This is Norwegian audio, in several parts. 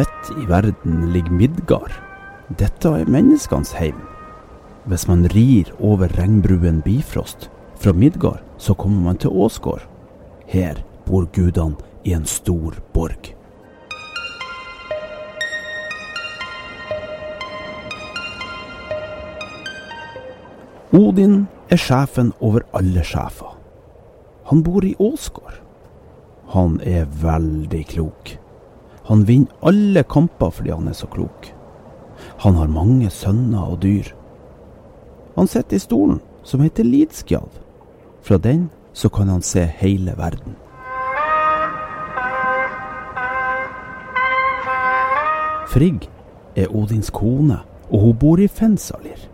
Midt i verden ligger Midgard. Dette er menneskenes heim. Hvis man rir over regnbruen Bifrost, fra Midgard så kommer man til Åsgård. Her bor gudene i en stor borg. Odin er sjefen over alle sjefer. Han bor i Åsgård. Han er veldig klok. Han vinner alle kamper fordi han er så klok. Han har mange sønner og dyr. Han sitter i stolen som heter Lidskjalv. Fra den så kan han se hele verden. Frigg er Odins kone, og hun bor i Fensalir.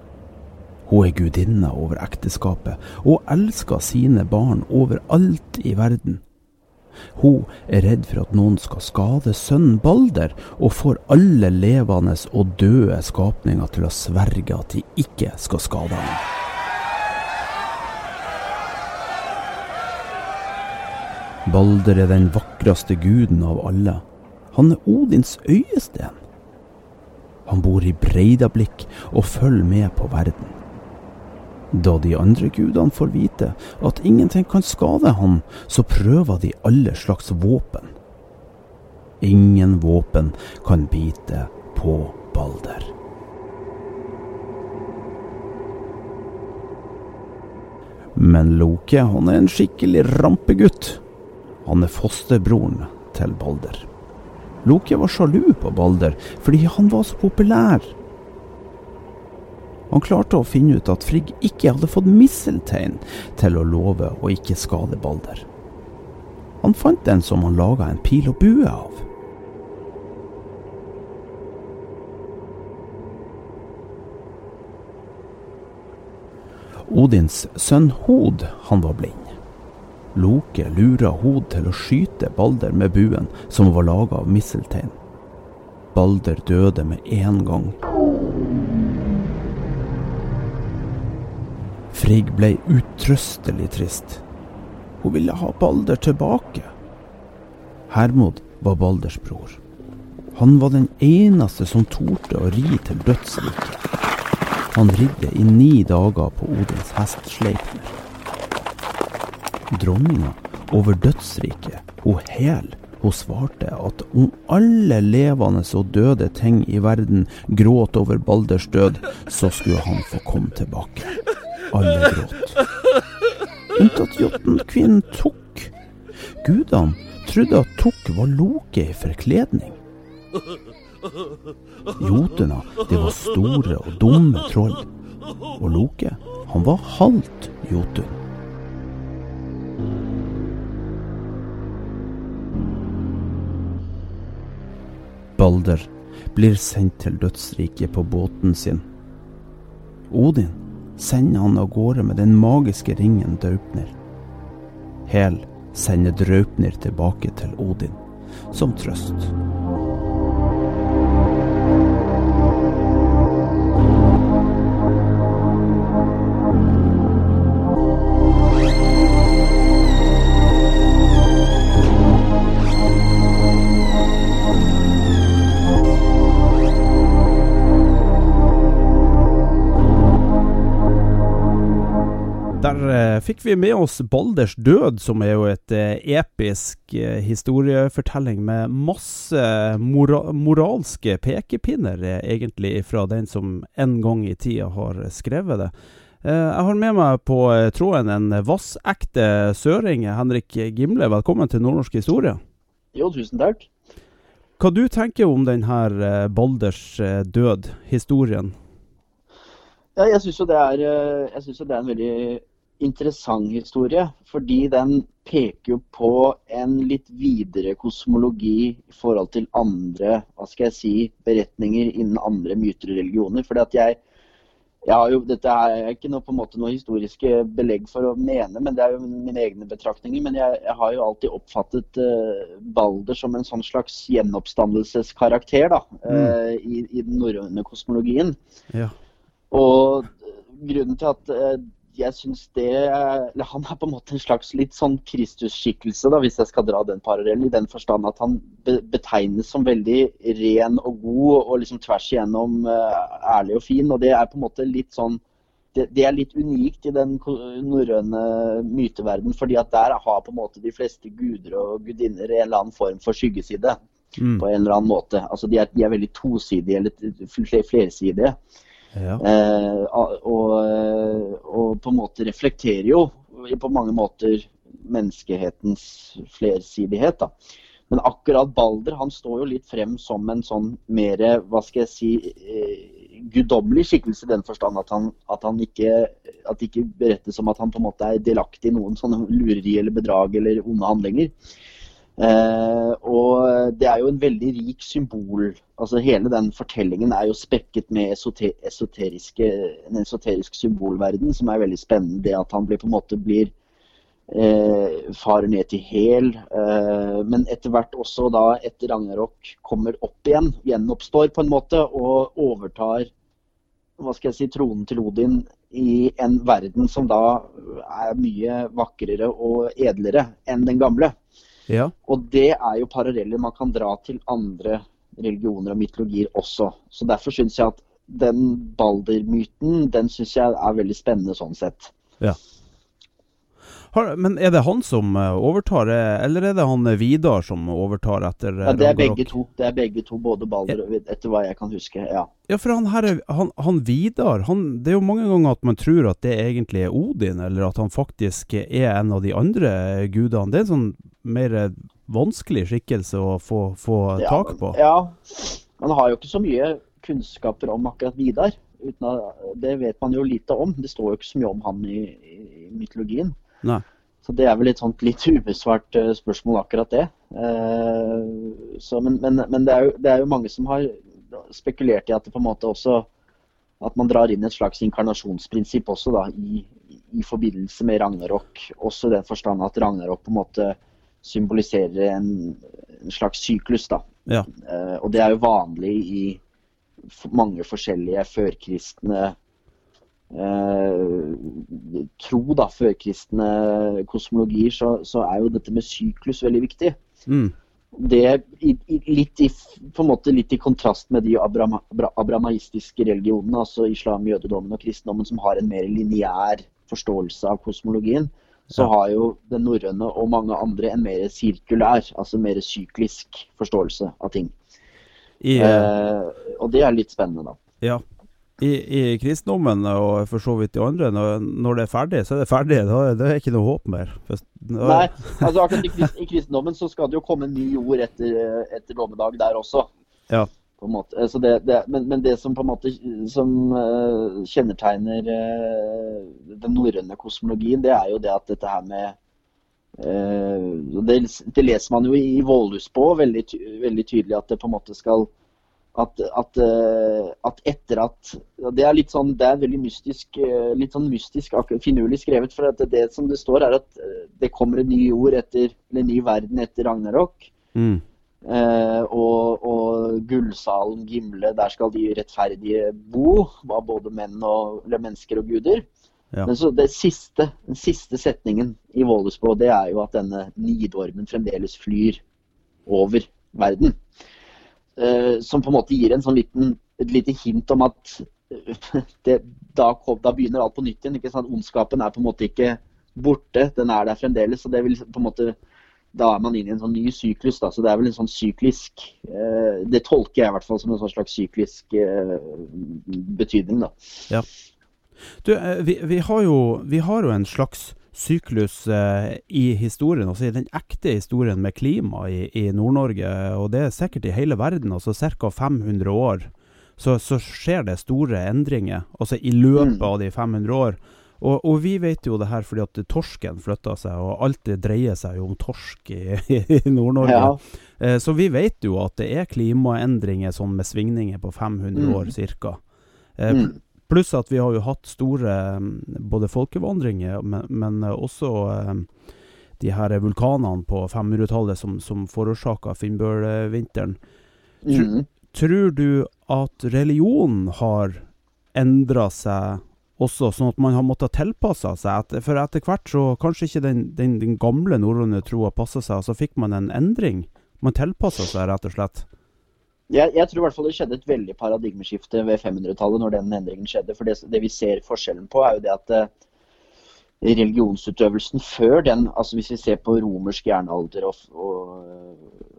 Hun er gudinna over ekteskapet, og elsker sine barn overalt i verden. Hun er redd for at noen skal skade sønnen Balder, og får alle levende og døde skapninger til å sverge at de ikke skal skade ham. Balder er den vakreste guden av alle. Han er Odins øyesten. Han bor i Breidablikk og følger med på verden. Da de andre gudene får vite at ingenting kan skade ham, så prøver de alle slags våpen. Ingen våpen kan bite på Balder. Men Loke han er en skikkelig rampegutt. Han er fosterbroren til Balder. Loke var sjalu på Balder fordi han var så populær. Han klarte å finne ut at Frigg ikke hadde fått misseltein til å love å ikke skade Balder. Han fant den som han laga en pil og bue av. Odins sønn Hod, han var blind. Loke lura Hod til å skyte Balder med buen som var laga av misseltein. Balder døde med en gang. Frigg ble utrøstelig trist. Hun ville ha Balder tilbake. Hermod var Balders bror. Han var den eneste som torde å ri til dødsriket. Han ridde i ni dager på Odins hest Sleipner. Dronninga over dødsriket, hun Hel, hun svarte at om alle levende og døde ting i verden gråt over Balders død, så skulle han få komme tilbake. Alle gråt. Unntatt Jotunkvinnen Tok. Gudene trodde at Tok var Loke i forkledning. Jotuna, det var store og dumme troll. Og Loke, han var halvt jotun. Balder blir sendt til dødsriket på båten sin. Odin sender han av gårde med den magiske ringen Draupnir. Hel sender Draupner tilbake til Odin, som trøst. Eh, fikk vi med oss Balders død, som er jo et eh, episk eh, historiefortelling med masse mora moralske pekepinner, eh, egentlig, fra den som en gang i tida har skrevet det. Eh, jeg har med meg på eh, tråden en vassekte søring. Henrik Gimle, velkommen til Nordnorsk historie. Jo, tusen takk. Hva du tenker om den her eh, Balders eh, død, historien? Ja, jeg syns jo, jo det er en veldig interessant historie. Fordi den peker jo på en litt videre kosmologi i forhold til andre hva skal jeg si, beretninger innen andre myter og religioner. Fordi at jeg, har jo, Dette er ikke noe, på en måte noe historiske belegg for å mene, men det er jo mine egne betraktninger. Men jeg, jeg har jo alltid oppfattet uh, Balder som en sånn slags gjenoppstandelseskarakter da, uh, i, i den norrøne kosmologien. Ja. Og grunnen til at uh, jeg syns det eller Han er på en måte en slags litt sånn Kristusskikkelse, da, hvis jeg skal dra den parallellen. I den forstand at han be betegnes som veldig ren og god og liksom tvers igjennom ærlig og fin. Og det er på en måte litt sånn det, det, er litt unikt i den norrøne myteverden, fordi at der har på en måte de fleste guder og gudinner en eller annen form for skyggeside. Mm. På en eller annen måte. Altså De er, de er veldig tosidige eller flersidige. Ja. Eh, og, og, på en måte reflekterer jo på mange måter menneskehetens flersidighet. da. Men akkurat Balder han står jo litt frem som en sånn mer hva skal jeg si, eh, guddommelig skikkelse i den forstand at han, at han ikke at det ikke berettes om at han på en måte er delaktig i noen sånne lureri eller bedrag eller onde handlinger. Eh, og det er jo en veldig rik symbol. altså Hele den fortellingen er jo spekket med en esoterisk symbolverden som er veldig spennende. Det at han blir, på en måte blir eh, farer ned til Hel, eh, men etter hvert også da etter Ragnarok kommer opp igjen, gjenoppstår på en måte, og overtar hva skal jeg si, tronen til Odin i en verden som da er mye vakrere og edlere enn den gamle. Ja. Og det er jo paralleller man kan dra til andre religioner og mytologier også. Så derfor syns jeg at den Balder-myten den synes jeg er veldig spennende sånn sett. Ja. Har, men er det han som eh, overtar, eh, eller er det han eh, Vidar som overtar etter Ja, Det er Ragnarok? begge to. Det er begge to, både Balder og etter hva jeg kan huske. ja. Ja, for han her, er- han, han Vidar, han, det er jo mange ganger at man tror at det egentlig er Odin, eller at han faktisk er en av de andre gudene. Det er en sånn mer vanskelig skikkelse å få, få Ja, tak på. Ja, Man har jo ikke så mye kunnskaper om akkurat Vidar. Uten det vet man jo lite om. Det står jo ikke så mye om han i, i mytologien. Nei. Så det er vel et sånt litt ubesvart eh, spørsmål, akkurat det. Eh, så, men men, men det, er jo, det er jo mange som har spekulert i at det på en måte også at man drar inn et slags inkarnasjonsprinsipp også da, i, i forbindelse med Ragnarok. Også i den forstand at Ragnarok på en måte symboliserer en, en slags syklus. da. Ja. Eh, og det er jo vanlig i mange forskjellige førkristne eh, tro, da, førkristne kosmologier, så, så er jo dette med syklus veldig viktig. Mm. Det i, i, litt, i, på en måte litt i kontrast med de abrahamaistiske religionene, altså islam, jødedommen og kristendommen, som har en mer lineær forståelse av kosmologien. Så Ja. har jo den norrøne og mange andre en mer sirkulær, altså mer syklisk forståelse av ting. I, eh, Eh, og det er litt spennende, da. ja. I, I kristendommen, og for så vidt de andre, når, når det er ferdig, så er det ferdig. Da er det ikke noe håp mer. Hvis- da- Nei, altså akkurat i, krist, i kristendommen så skal det jo komme en ny jord etter, etter dommedag der også. Ja. Det, det, men, men det som på en måte som uh, kjennetegner uh, den norrøne kosmologien, det er jo det at dette her med uh, det, det leser man jo i Vålhus på veldig, veldig tydelig at det på en måte skal at, at, eh, at etter at Det er litt sånn, det er veldig mystisk, eh, litt sånn mystisk finurlig skrevet. For at det, det som det står, er at eh, det kommer en ny jord etter, eller en ny verden etter Ragnarok. Mm. Eh, og, og gullsalen Gimle, der skal de rettferdige bo. Av både menn og, eller mennesker og guder. Ja. Men så det siste, den siste setningen i Vålesbå, det er jo at denne nidormen fremdeles flyr over verden. Eh, som på en måte gir en sånn liten, et lite hint om at eh, det, da, da begynner alt på nytt igjen. ikke sant? Ondskapen er på en måte ikke borte, den er der fremdeles. og det vil på en måte da er man inne i en sånn ny syklus. da, så Det er vel en sånn syklisk eh, Det tolker jeg i hvert fall som en sånn slags syklisk eh, betydning. da. Ja. Du, eh, vi, vi, har jo, vi har jo en slags syklus eh, i historien, altså i den ekte historien med klima i, i Nord-Norge, og det er sikkert i hele verden, altså ca. 500 år. så, så skjer det store endringer altså i løpet Mm. av de 500 år. Og, og vi vet jo det her fordi at torsken flytter seg, og alt det dreier seg jo om torsk i, i Nord-Norge. Ja. Eh, Så vi vet jo at det er klimaendringer sånn med svingninger på 500 Mm. år ca. Eh, Mm. pl- Pluss at vi har jo hatt store mm, både folkevandringer, men, men eh, også eh, de her vulkanene på 500-tallet som, som forårsaka Finnbølvinteren. Mm. Tror du at religion har endra seg også, sånn at man har måttet tilpasse seg? For etter hvert så kanskje ikke den, den, den gamle norrøne troa passa seg, og så fikk man en endring? Man tilpassa seg rett og slett? Jeg, jeg tror i hvert fall det skjedde et veldig paradigmeskifte ved 500-tallet når den endringen skjedde. For det, det vi ser forskjellen på, er jo det at eh, religionsutøvelsen før den, altså hvis vi ser på romersk jernalder og, og,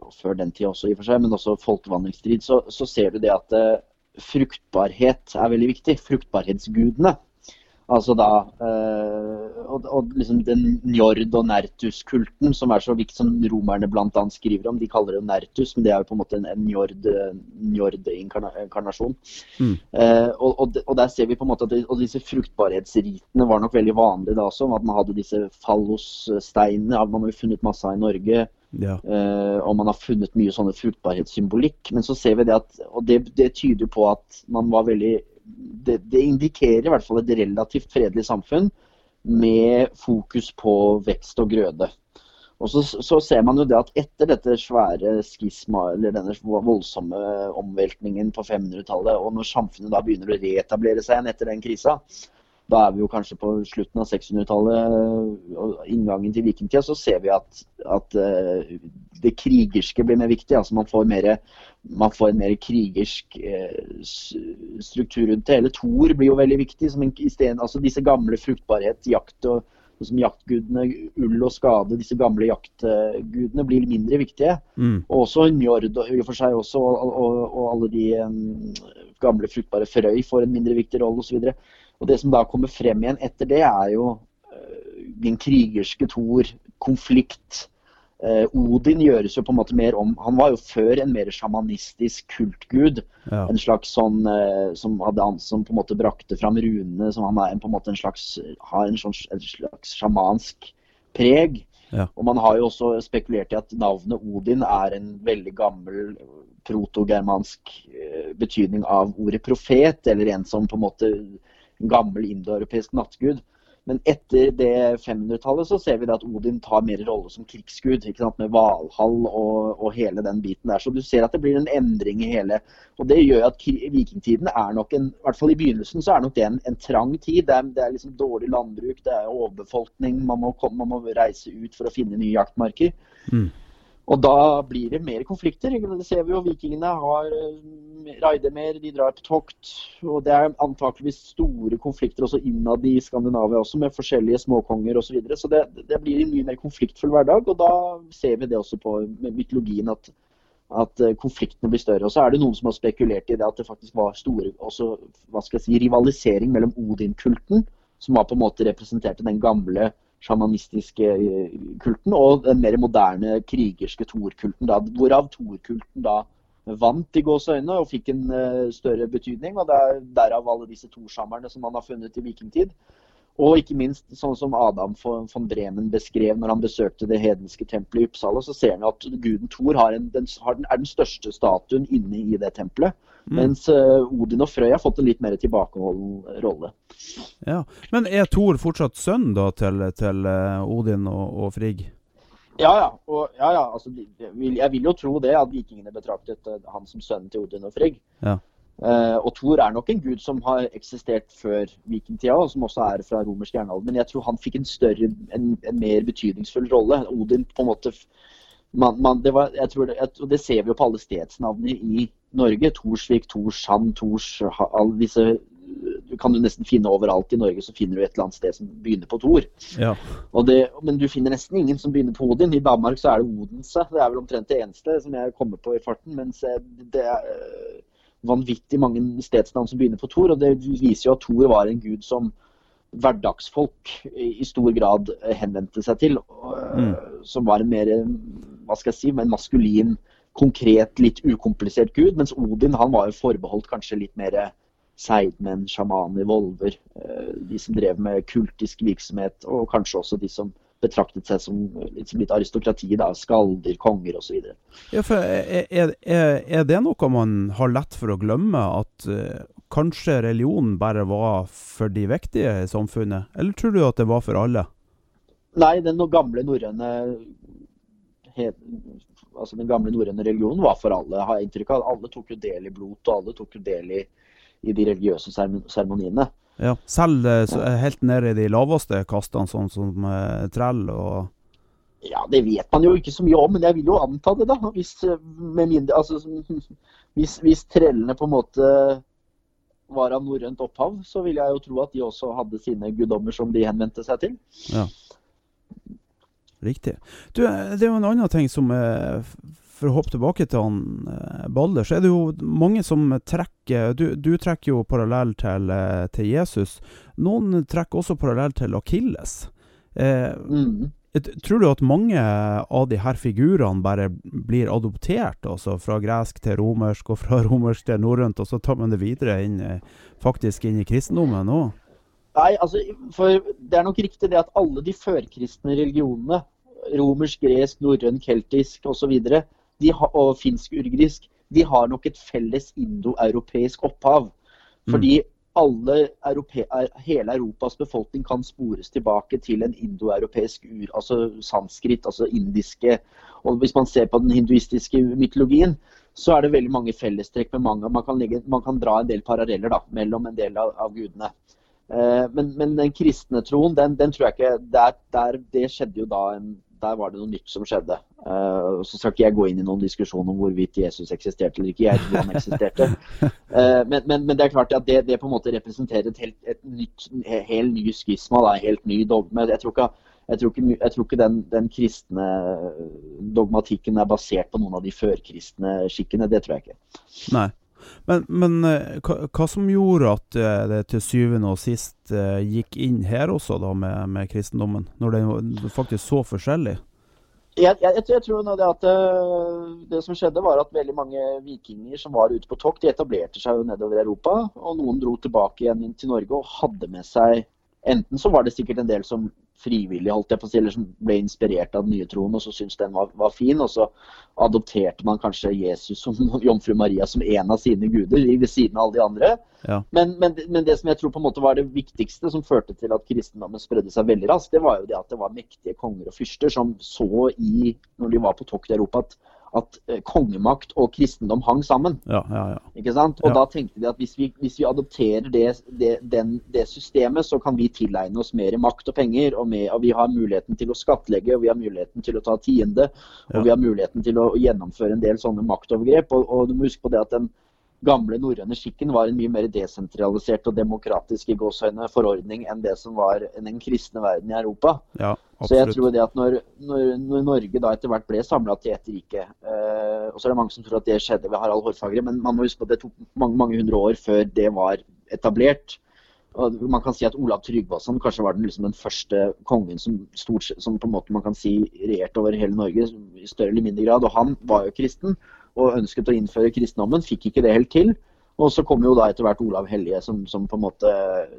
og før den tid også i og for seg, men også folkevandringsstrid, så, så ser du det at eh, fruktbarhet er veldig viktig. Fruktbarhetsgudene. Altså da eh, og, og liksom den njord- og nertus-kulten som er så viktig, som romerne bl.a. skriver om. De kaller det nertus, men det er jo på en måte en, en njord- njord-inkarnasjon. Mm. Eh, og, og, og der ser vi på en måte at det, og disse fruktbarhetsritene var nok veldig vanlige da også. At man hadde disse fallossteinene. Man har jo funnet masse av i Norge. Ja. Eh, og man har funnet mye sånne fruktbarhetssymbolikk. Men så ser vi det at Og det, det tyder på at man var veldig det, det indikerer i hvert fall et relativt fredelig samfunn med fokus på vekst og grøde. Og så, så ser man jo det at etter dette svære skisma, eller denne voldsomme omveltningen på 500-tallet, og når samfunnet da begynner å reetablere seg igjen etter den krisa, da er vi jo kanskje på slutten av 600-tallet og inngangen til vikingtida, så ser vi at, at eh, det krigerske blir mer viktig. altså Man får, mer, man får en mer krigersk eh, struktur rundt det. Hele Thor blir jo veldig viktig. som en, i stedet, altså Disse gamle fruktbarhet, jakt og som jaktgudene, ull og skade, disse gamle jaktgudene blir mindre viktige. Mm. Og også Njord og i og for seg også, og, og, og alle de um, gamle fruktbare frøy får en mindre viktig rolle osv. Og det som da kommer frem igjen etter det, er jo eh, den krigerske Thor, konflikt. Eh, Odin gjøres jo på en måte mer om Han var jo før en mer sjamanistisk kultgud. Ja. En slags sånn eh, som, hadde, han- som på en måte brakte fram runene. Som han er en, på en måte en slags, har en, sånn, en slags sjamansk preg. Ja. Og man har jo også spekulert i at navnet Odin er en veldig gammel protogermansk betydning av ordet profet, eller en som på en måte gammel indoeuropeisk nattgud. Men etter det 500-tallet så ser vi at Odin tar mer rolle som krigsgud, med Valhall og, og hele den biten der. Så du ser at det blir en endring i hele Og det gjør at vikingtiden er nok en I hvert fall i begynnelsen så er nok det en, en trang tid. Det er, det er liksom dårlig landbruk, det er overbefolkning. Man må, komme, man må reise ut for å finne nye jaktmarker. Mm. Og da blir det mer konflikter. Det ser vi jo. Vikingene har eh, raider mer, de drar på tokt. Og det er antakeligvis store konflikter også innad i Skandinavia også, med forskjellige småkonger osv. Så, videre. så det, det blir en mye mer konfliktfull hverdag. Og da ser vi det også på mytologien at, at eh, konfliktene blir større. Og så er det noen som har spekulert i det at det faktisk var store også, hva skal jeg si, rivalisering mellom Odin-kulten, som var på en måte representerte den gamle sjamanistiske eh, kulten, og den mer moderne krigerske Thor-kulten, da, hvorav Thor-kulten da vant i gåseøynene og fikk en eh, større betydning. og det er Derav alle disse Thor-sjammerne som man har funnet i vikingtid. Og ikke minst sånn som Adam von Bremen beskrev når han besøkte det hedenske tempelet i Uppsala, så ser han at guden Thor har en, den, har den, er den største statuen inne i det tempelet. Mens eh, Odin og Frøy har fått en litt mer tilbakeholden rolle. ja. Men er Thor fortsatt sønn da til, til eh, Odin og, og Frigg? Ja, ja. Og, ja, ja altså, jeg vil jo tro det, at vikingene betraktet eh, han som sønnen til Odin og Frigg. Ja. Eh, og Thor er nok en gud som har eksistert før vikingtida, og som også er fra romersk jernalder. Men jeg tror han fikk en større, en, en mer betydningsfull rolle. Odin på en måte man, man, det, var, jeg tror det, jeg, og det ser vi jo på alle stedsnavnene i Norge. Torsvik, Torshavn, Tors Alle disse du kan du nesten finne overalt i Norge, så finner du et eller annet sted som begynner på Tor. Ja. Og det, men du finner nesten ingen som begynner på Odin. I Danmark så er det Odense. Det er vel omtrent det eneste som jeg kommer på i farten. Mens eh, det er eh, vanvittig mange stedsnavn som begynner på Tor. Og det viser jo at Tor var en gud som hverdagsfolk i stor grad eh, henvendte seg til. Eh, Som var en mer, eh, hva skal jeg si, en maskulin konkret, litt ukomplisert gud. Mens Odin han var jo forbeholdt kanskje litt mer seidmenn, sjamaner, volver. Eh, de som drev med kultisk virksomhet, og kanskje også de som betraktet seg som litt, litt aristokrati, da, skalder, konger osv. Ja, for er, er, er, det noe man har lett for å glemme? At uh, kanskje religionen bare var for de viktige i samfunnet? Eller tror du at det var for alle? Nei, den gamle norrøne altså den gamle norrøne religionen var for alle. har inntrykk av. Alle tok jo del i blot, og alle tok jo del i, i de religiøse seremoniene. Ja, Selv eh, helt ned i de laveste kastene, sånn som uh, trell og Ja, det vet man jo ikke så mye om, men jeg vil jo anta det, da. Hvis, eh, mindre, altså, hvis, hvis trellene på en måte var av norrønt opphav, så vil jeg jo tro at de også hadde sine guddommer som de henvendte seg til. Ja. Riktig. Du, det er jo en annen ting som for å hoppe tilbake til han eh, Balder, så er det jo mange som trekker Du, du trekker jo parallell til, eh, til, Jesus. Noen trekker også parallell til Akilles. Eh, mm. Tror du at mange av de her figurene bare blir adoptert, altså fra gresk til romersk og fra romersk til norrønt, og så tar man det videre inn, faktisk inn i kristendommen òg? Nei, altså, for det er nok riktig det at alle de førkristne religionene, romersk, gresk, norrøn, keltisk osv., og finsk-urgrisk, de har nok et felles indoeuropeisk opphav. Fordi mm. alle Europe, hele Europas befolkning kan spores tilbake til en indoeuropeisk ur, altså sanskrit, altså indiske. Og hvis man ser på den hinduistiske mytologien, så er det veldig mange fellestrekk med mange. Man kan, legge, man kan dra en del paralleller da, mellom en del av, av gudene. Eh, men, men, den kristne troen, den, den tror jeg ikke der, der, Det skjedde jo da en der var det noe nytt som skjedde. Uh, så skal ikke jeg gå inn i noen diskusjon om hvorvidt Jesus eksisterte eller ikke. Jeg tror han eksisterte. Uh, men, men, men, det er klart at det, det, på en måte representerer et helt, et nytt, helt ny skisma, da, helt ny dogme. Jeg tror ikke, jeg tror ikke, jeg tror ikke den, den, kristne dogmatikken er basert på noen av de førkristne skikkene. Det tror jeg ikke. Nei. Men, men eh, hva, hva, som gjorde at eh, det til syvende og sist eh, gikk inn her også, da, med, med kristendommen? Når er faktisk så forskjellig? Jeg, jeg, jeg, tror det at det som skjedde, var at veldig mange vikinger som var ute på tokt, de etablerte seg jo nedover Europa. Og noen dro tilbake igjen inn til Norge og hadde med seg Enten så var det sikkert en del som frivillig, holdt jeg på å si, eller som ble inspirert av den nye troen og så syntes den var, var, fin. Og så adopterte man kanskje Jesus som jomfru Maria som en av sine guder ved siden av alle de andre. Ja. Men, men, men, det som jeg tror på en måte var det viktigste som førte til at kristendommen spredde seg veldig raskt, det var jo det at det var mektige konger og fyrster som så i, når de var på tokt i Europa, at at eh, kongemakt og kristendom hang sammen. Ja, ja, ja. Ikke sant? Og da tenkte de at hvis vi, hvis vi adopterer det, det, den, det, systemet, så kan vi tilegne oss mer makt og penger. Og, med, og, vi har muligheten til å skattlegge, og vi har muligheten til å ta tiende. Og vi har muligheten til å gjennomføre en del sånne maktovergrep. Og, og du må huske på det at den gamle norrøne skikken var en mye mer desentralisert og demokratisk i gåsøgne forordning enn det som var den kristne verden i Europa. Ja, så jeg tror det at når, når, når, Norge da etter hvert ble samla til ett rike eh, Og så er det mange som tror at det skjedde ved Harald Hårfagre, men man må huske på at det tok mange, mange hundre år før det var etablert. Og man kan si at Olav Tryggvason kanskje var den, liksom, den første kongen som, stort, som på en måte man kan si regjerte over hele Norge i større eller mindre grad. Og han var jo kristen og ønsket å innføre kristendommen, fikk ikke det helt til. Og så kom jo da etter hvert Olav Hellige, som, som på en måte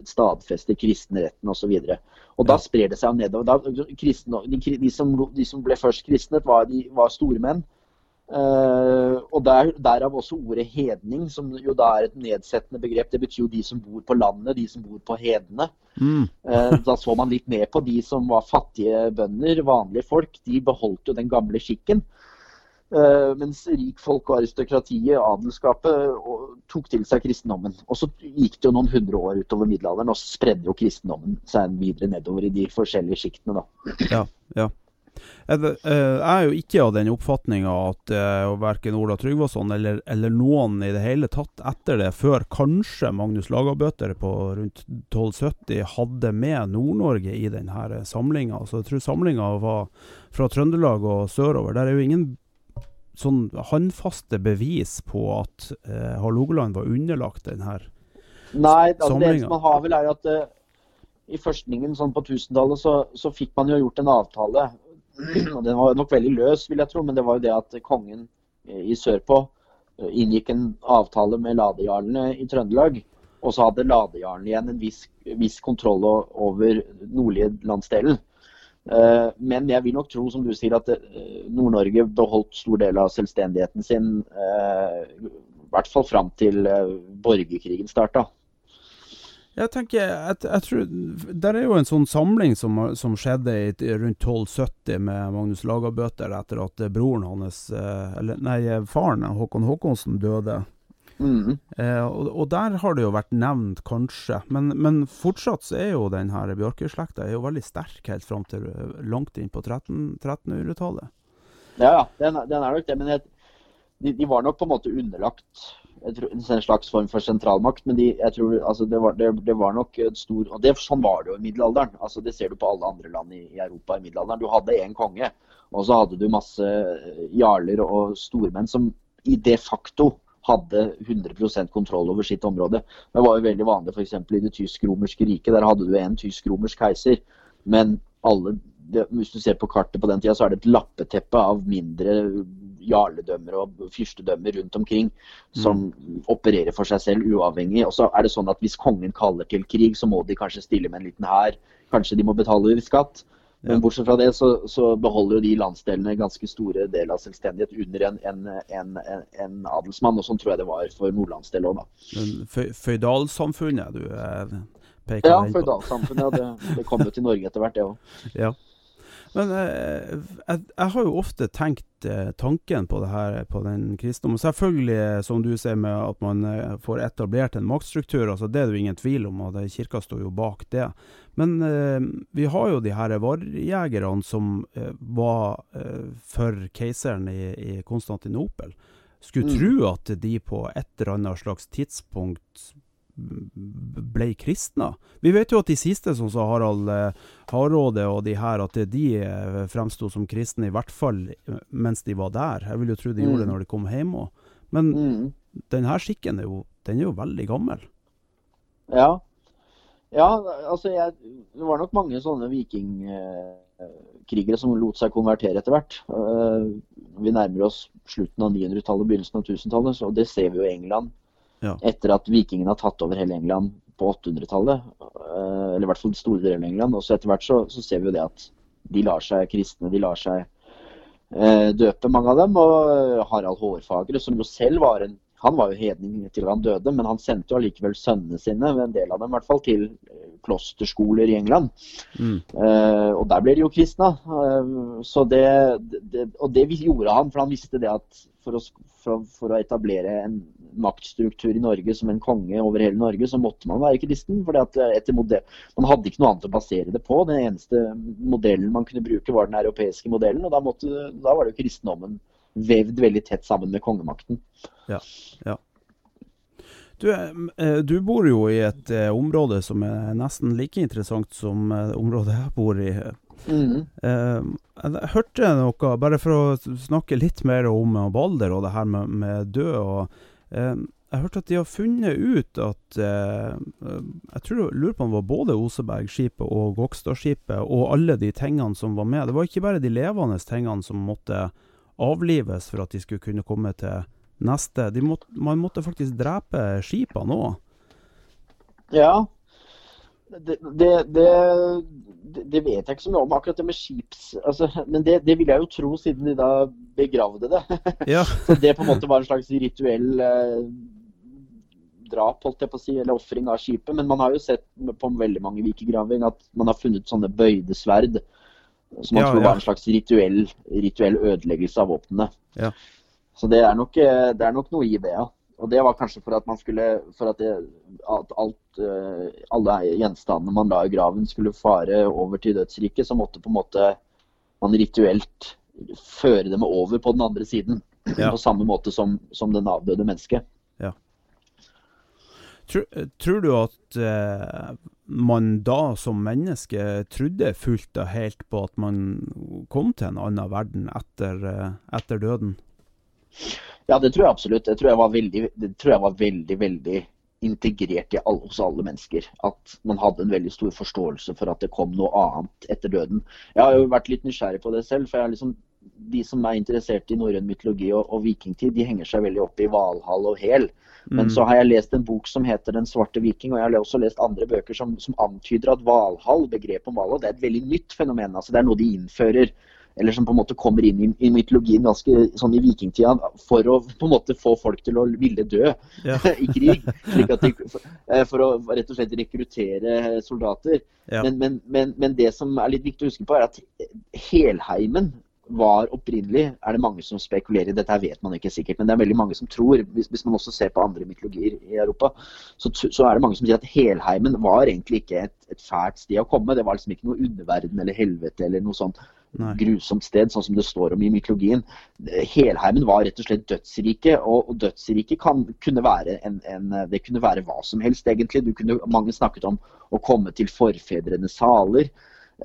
stadfester kristenretten osv. Og, og da sprer det seg nedover. Da, kristne, de, de, som, de, som, ble først kristnet, var, de, var stormenn. Uh, og der, derav også ordet hedning, som jo da er et nedsettende begrep. Det betyr jo de som bor på landet, de som bor på hedene. Mm. uh, da så man litt mer på de som var fattige bønder, vanlige folk. De beholdt jo den gamle skikken. Uh, mens rikfolk og aristokratiet, adelskapet, tok til seg kristendommen. Og så gikk det jo noen hundre år utover middelalderen, og så spredde jo kristendommen seg videre nedover i de forskjellige sjiktene, da. Ja, ja. Jeg er jo ikke av den oppfatninga at uh, verken Ola Tryggvason eller, eller, noen i det hele tatt etter det, før kanskje Magnus Lagabøter på rundt 1270, hadde med Nord-Norge i denne samlinga. Så jeg tror samlinga var fra Trøndelag og sørover. Der er jo ingen sånn håndfaste bevis på at eh, Hålogaland var underlagt denne Nei, altså det eneste man har vel er at uh, i førstningen sånn på 1000-tallet så, så, fikk man jo gjort en avtale. og Den var nok veldig løs, vil jeg tro, men det var jo det at kongen i sørpå inngikk en avtale med ladejarlene i Trøndelag. Og så hadde ladejarlen igjen en viss, viss kontroll over nordlige landsdelen. Eh, men jeg vil nok tro, som du sier, at eh, Nord-Norge beholdt stor del av selvstendigheten sin. Eh, I hvert fall fram til borgerkrigen starta. Jeg tenker, jeg, jeg tror, Der er jo en sånn samling som, som skjedde i, rundt 1270 med Magnus Lagabøter etter at broren hans, eller nei, faren Håkon Håkonsen døde. Mm. Eh, og, og, der har det jo vært nevnt, kanskje. Men, men fortsatt så er jo den her bjørkeslekta veldig sterk helt fram til eh, langt inn på 1300-tallet. 13 ja, den, den, er nok det. Men jeg, de, de, var nok på en måte underlagt tror, en slags form for sentralmakt. Men de, jeg tror altså, det, var, det, det, var, nok stor og det, Sånn var det jo i middelalderen. Altså, det ser du på alle andre land i, i Europa i middelalderen. Du hadde én konge, og så hadde du masse jarler og stormenn som i de facto hadde 100% kontroll over sitt område. Det var jo veldig vanlig f.eks. i det tysk-romerske riket. Der hadde du en tysk-romersk keiser. Men alle, det, hvis du ser på kartet på den tida, så er det et lappeteppe av mindre jarledømmer og fyrstedømmer rundt omkring som mm. opererer for seg selv uavhengig. Og så er det sånn at hvis kongen kaller til krig, så må de kanskje stille med en liten hær. Kanskje de må betale skatt. Men bortsett fra det så, så, beholder jo de landsdelene ganske store deler av selvstendighet under en, en, en, en, adelsmann. Og sånn tror jeg det var for nordlandsdelen òg, da. Føydalsamfunnet du eh, peker ja, på? Ja, føydalsamfunnet. Det, det kom jo til Norge etter hvert, det òg. Ja. Men eh, jeg, jeg, har jo ofte tenkt eh, tanken på det her, på den kristendommen. Selvfølgelig, eh, som du sier, med at man eh, får etablert en maktstruktur. altså Det er det jo ingen tvil om, og kirka står jo bak det. Men eh, vi har jo de her varjegerne som eh, var for keiseren i, i Konstantinopel. Skulle mm. tro at de på et eller annet slags tidspunkt ble kristna. Vi vet jo at de siste, som sa Harald eh, Hardråde og de her, at de eh, fremsto som kristne, i hvert fall eh, mens de var der. Jeg vil jo tro de gjorde det mm. når de kom hjem òg. Men mm. denne skikken er jo, den er jo veldig gammel. Ja. Ja, altså jeg, Det var nok mange sånne vikingkrigere som lot seg konvertere etter hvert. Vi nærmer oss slutten av 900-tallet, begynnelsen av 1000-tallet, og det ser vi jo i England ja. Etter at vikingene har tatt over hele England på 800-tallet, eh, eller i hvert fall store deler av England. Og så etter hvert så, så, ser vi jo det at de lar seg kristne, de lar seg eh, døpe, mange av dem. Og Harald Hårfagre, som jo selv var en han var jo hedning til han døde, men han sendte jo allikevel sønnene sine, en del av dem i hvert fall, til klosterskoler i England. Mm. Uh, og der ble de jo kristne. Uh, så det, det, og det gjorde han, for han visste det at for å, for, for å, etablere en maktstruktur i Norge som en konge over hele Norge, så måtte man være kristen. for Man hadde ikke noe annet å basere det på. Den eneste modellen man kunne bruke, var den europeiske modellen. Og da, måtte, da var det jo kristendommen vevd veldig tett sammen med kongemakten. Ja, ja. Du, eh, du, bor jo i et eh, område som er nesten like interessant som eh, området jeg bor i. Mm. Jeg hørte noe, bare for å snakke litt mer om Balder og det her med, med død. og jeg hørte at de har funnet ut at Jeg tror, lurer på om det var både Osebergskipet og Gokstadskipet og alle de tingene som var med. Det var ikke bare de levende tingene som måtte avlives for at de skulle kunne komme til neste. Måtte, man måtte faktisk drepe skipene òg. Ja. Det, det, det, det, vet jeg ikke så mye om, akkurat det med skips... Altså, men det, vil jeg jo tro, siden de da begravde det. Ja. så det på en måte var en slags rituell eh, drap, holdt jeg på å si, eller ofring av skipet. Men man har jo sett på veldig mange vikegraving at man har funnet sånne bøyde sverd som man ja, tror var en slags rituell, rituell ødeleggelse av våpnene. Ja. Så det er, nok, eh, det er, nok, noe i det, ja. Og det var kanskje for at man skulle For at, det, at alt, eh, alle gjenstandene man la i graven skulle fare over til dødsriket, så måtte på en måte man rituelt føre dem over på den andre siden. Ja. På samme måte som, som den avdøde mennesket. Ja. Tror, tror, du at eh, man da som menneske trodde fullt og helt på at man kom til en annen verden etter, eh, etter døden? Ja, det tror jeg absolutt. Det tror jeg var veldig, tror jeg var veldig, veldig integrert alle, hos alle mennesker. At man hadde en veldig stor forståelse for at det kom noe annet etter døden. Jeg har jo vært litt nysgjerrig på det selv. for jeg er liksom de som er interessert i norrøn mytologi og, og, vikingtid, de henger seg veldig opp i Valhall og Hel. Men mm. så har jeg lest en bok som heter 'Den svarte viking', og jeg har også lest andre bøker som, som antyder at Valhall, begrepet om Valhall, det er et veldig nytt fenomen. altså Det er noe de innfører eller som på en måte kommer inn i, i mytologien ganske sånn i vikingtida for å på en måte få folk til å ville dø ja. i krig. slik at de, eh, For å rett og slett rekruttere soldater. Ja. Men, men, men, men, det som er litt viktig å huske på, er at helheimen var opprinnelig, er det mange som spekulerer i. Dette vet man ikke sikkert, men det er veldig mange som tror, hvis, hvis man også ser på andre mytologier i Europa, så, så, er det mange som sier at helheimen var egentlig ikke et, et fælt sted å komme. Det var liksom ikke noe underverden eller helvete eller noe sånt. Nei. grusomt sted, sånn som det står om i mytologien. Helheimen var rett og slett dødsriket, og, og dødsriket kunne være en, en, det kunne være hva som helst, egentlig. Kunne, mange snakket om å komme til forfedrenes saler.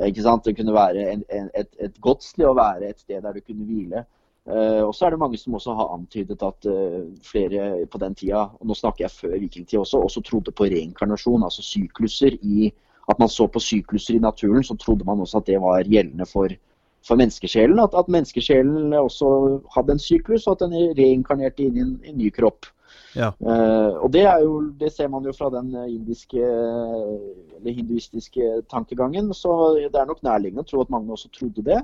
Ikke sant? Det kunne være en, et, et godt sted å være, et sted der du kunne hvile. Uh, og så er det mange som også har antydet at uh, flere på den tida, og nå snakker jeg før vikingtid også, også trodde på reinkarnasjon, altså sykluser i At man så på sykluser i naturen, så trodde man også at det var gjeldende for for menneskesjelen. At, at, menneskesjelen også hadde en syklus, og at den reinkarnerte inn i en, en ny kropp. Ja. Uh, og det, jo, det, ser man jo fra den indiske eller hinduistiske tankegangen. Så det er nok nærliggende å tro at mange også trodde det.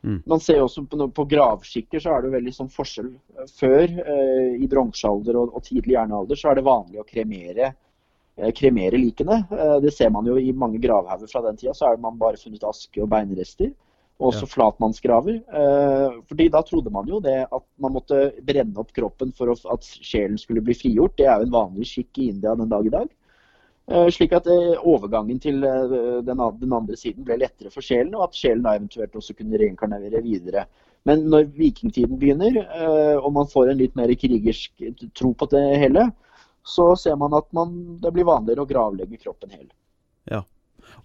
Mm. Man ser også på, på, gravskikker så er det veldig sånn forskjell. Før, uh, i bronsealder og, og, tidlig jernalder, så er det vanlig å kremere, uh, kremere likene. det ser man jo i mange gravhauger fra den tida. Så er man bare funnet aske og beinrester og også ja. flatmannsgraver. Eh, fordi da trodde man jo det at man måtte brenne opp kroppen for at sjelen skulle bli frigjort. Det er jo en vanlig skikk i India den dag i dag. Eh, slik at eh, overgangen til den andre siden ble lettere for sjelen, og at sjelen da eventuelt også kunne reinkarnere videre. Men når vikingtiden begynner, og man får en litt mer krigersk tro på det hele, så ser man at man, det blir vanligere å gravlegge kroppen hel. Ja.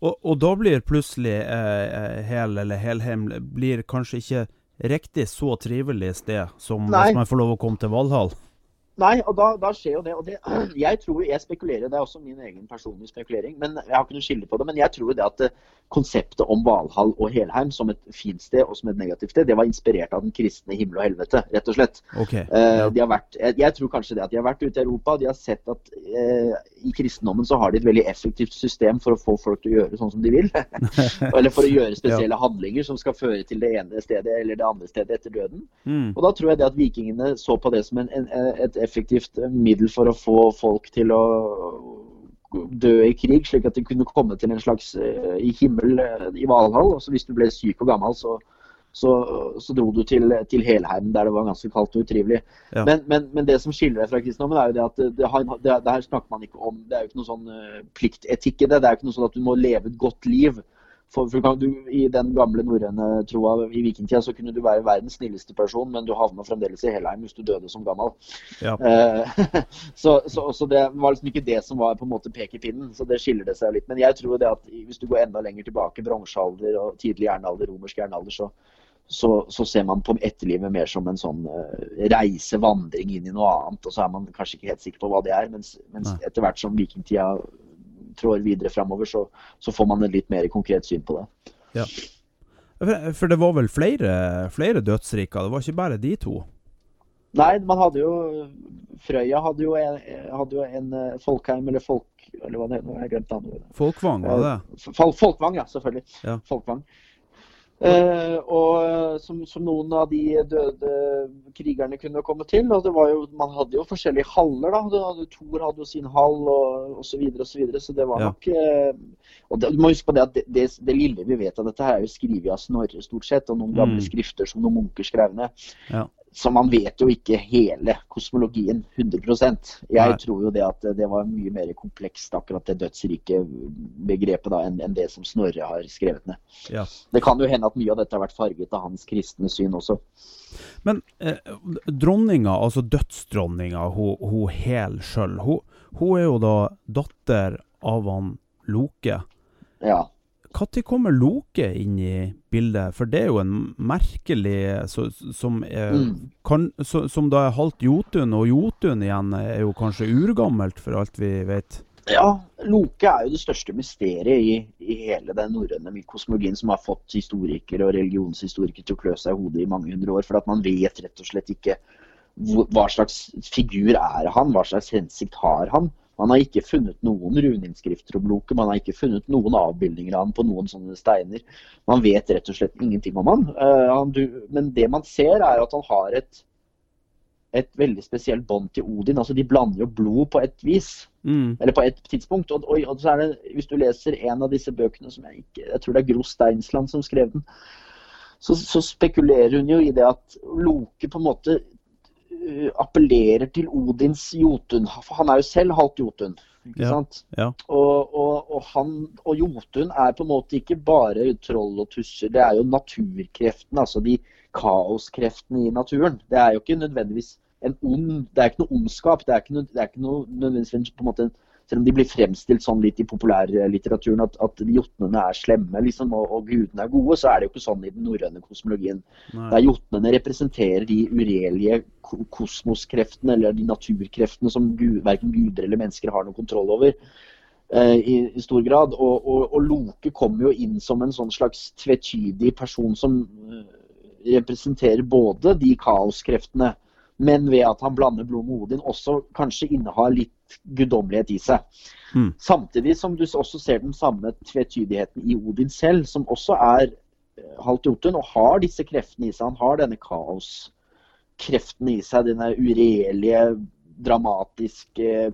Og, og da blir plutselig eh, eh, hel eller helheim blir kanskje ikke riktig så trivelig sted som Nei. hvis man får lov å komme til Valhall? Nei, og da, da, skjer jo det. Og det, jeg tror, jeg spekulerer, det er også min egen personlige spekulering, men jeg har ikke noe skille på det. Men jeg tror det at eh, konseptet om Valhall og Helheim som et fint sted og som et negativt sted, det var inspirert av den kristne himmel og helvete, rett og slett. Okay, Eh, de vært, jeg tror kanskje det at de har vært ute i Europa, de har sett at eh, i kristendommen så har de et veldig effektivt system for å få folk til å gjøre sånn som de vil. eller for å gjøre spesielle ja. handlinger som skal føre til det ene stedet eller det andre stedet etter døden. Mm. Og da tror jeg det at vikingene så på det som en, en, et effektivt middel for å få folk til å dø i krig, slik at de kunne komme til en slags uh, i himmel uh, i Valhall. Og så hvis du ble syk og gammel, så, så, så dro du til, til, Helheim, der det var ganske kaldt og utrivelig. Ja. Men, men, men, det som skiller deg fra kristendommen, er jo det at det, det, det, det, her snakker man ikke om. Det er jo ikke noe sånn uh, pliktetikk i det. Det er jo ikke noe sånn at du må leve et godt liv for, for du, I den gamle norrøne troa i vikingtida så kunne du være verdens snilleste person, men du havna fremdeles i Helheim hvis du døde som gammel. Ja. Eh, så, så, så, det var liksom ikke det som var på en måte pekepinnen. Så det skiller det seg litt. Men jeg tror det at hvis du går enda lenger tilbake, bronsealder og tidlig jernalder, romersk jernalder, så, så, så, ser man på etterlivet mer som en sånn uh, reise, vandring inn i noe annet. Og så er man kanskje ikke helt sikker på hva det er. Mens, mens etter hvert som vikingtida trår videre framover, så, så, får man et litt mer konkret syn på det. Ja. For det var vel flere, flere dødsriker? Det var ikke bare de to? Nei, man hadde jo Frøya hadde jo en, hadde jo en eh, Folkheim, eller Folk... Eller hva det heter, jeg glemte navnet. Folkvang, var det? Folkvang, ja. Selvfølgelig. Ja. Folkvang. Uh, og som, som, noen av de døde krigerne kunne komme til. og det var jo, Man hadde jo forskjellige haller. da, hadde, Thor hadde jo sin hall og osv. Så, videre, og så, videre, så det var ja. nok eh, og det, Du må huske på det at det, det, det, lille vi vet av dette, her er jo skrevet av Snorre stort sett, og noen gamle mm. skrifter som noen munker skrev ned. Ja. Så man vet jo ikke hele kosmologien 100 Jeg tror jo det at det var mye mer komplekst, akkurat det dødsrike begrepet, da, enn det som Snorre har skrevet ned. Ja. Det kan jo hende at mye av dette har vært farget av hans kristne syn også. Men eh, dronninga, altså dødsdronninga, hun, hun Hel sjøl, hun, hun, er jo da datter av han Loke. Ja. Når kommer Loke inn i bildet? For det er jo en merkelig så, som, er, mm. kan, så, som da er halvt Jotun, og Jotun igjen er jo kanskje urgammelt, for alt vi vet? Ja, Loke er jo det største mysteriet i, i hele den norrøne kosmologien som har fått historikere og religionshistorikere til å klø seg i hodet i mange hundre år. For at man vet rett og slett ikke hva slags figur er han, hva slags hensikt har han. Man har ikke funnet noen runeinnskrifter om Loke, man har ikke funnet noen avbildninger av han på noen sånne steiner. Man vet rett og slett ingenting om han. Uh, men det man ser, er at han har et et veldig spesielt bånd til Odin. altså De blander jo blod på et vis. Mm. Eller på et tidspunkt. Og, og, og, så er det, Hvis du leser en av disse bøkene, som jeg ikke, jeg tror det er Gro Steinsland som skrev den, så, så spekulerer hun jo i det at Loke på en måte appellerer til Odins Jotun. For han er jo selv halvt Jotun. Ikke sant? Ja. Og, og, og, han, og Jotun er på en måte ikke bare troll og tusser, det er jo naturkreftene. Altså de kaoskreftene i naturen. Det er jo ikke nødvendigvis en ond Det er ikke noe ondskap. Det er ikke, noe, det er ikke noe nødvendigvis på en måte selv om de blir fremstilt sånn litt i populærlitteraturen at, at jotnene er slemme liksom, og, og, gudene er gode, så er det jo ikke sånn i den norrøne kosmologien. Nei. Der jotnene representerer de urelige kosmoskreftene eller de naturkreftene som gud, verken guder eller mennesker har noen kontroll over. Eh, i, i, stor grad, og, og, og, Loke kommer jo inn som en sånn slags tvetydig person som uh, representerer både de kaoskreftene men ved at han blander blod med Odin, også kanskje innehar litt guddommelighet i seg. Mm. Samtidig som du også ser den samme tvetydigheten i Odin selv, som også er eh, halvt Jotun og har disse kreftene i seg. Han har denne kaoskreftene i seg, denne uregjerlige dramatiske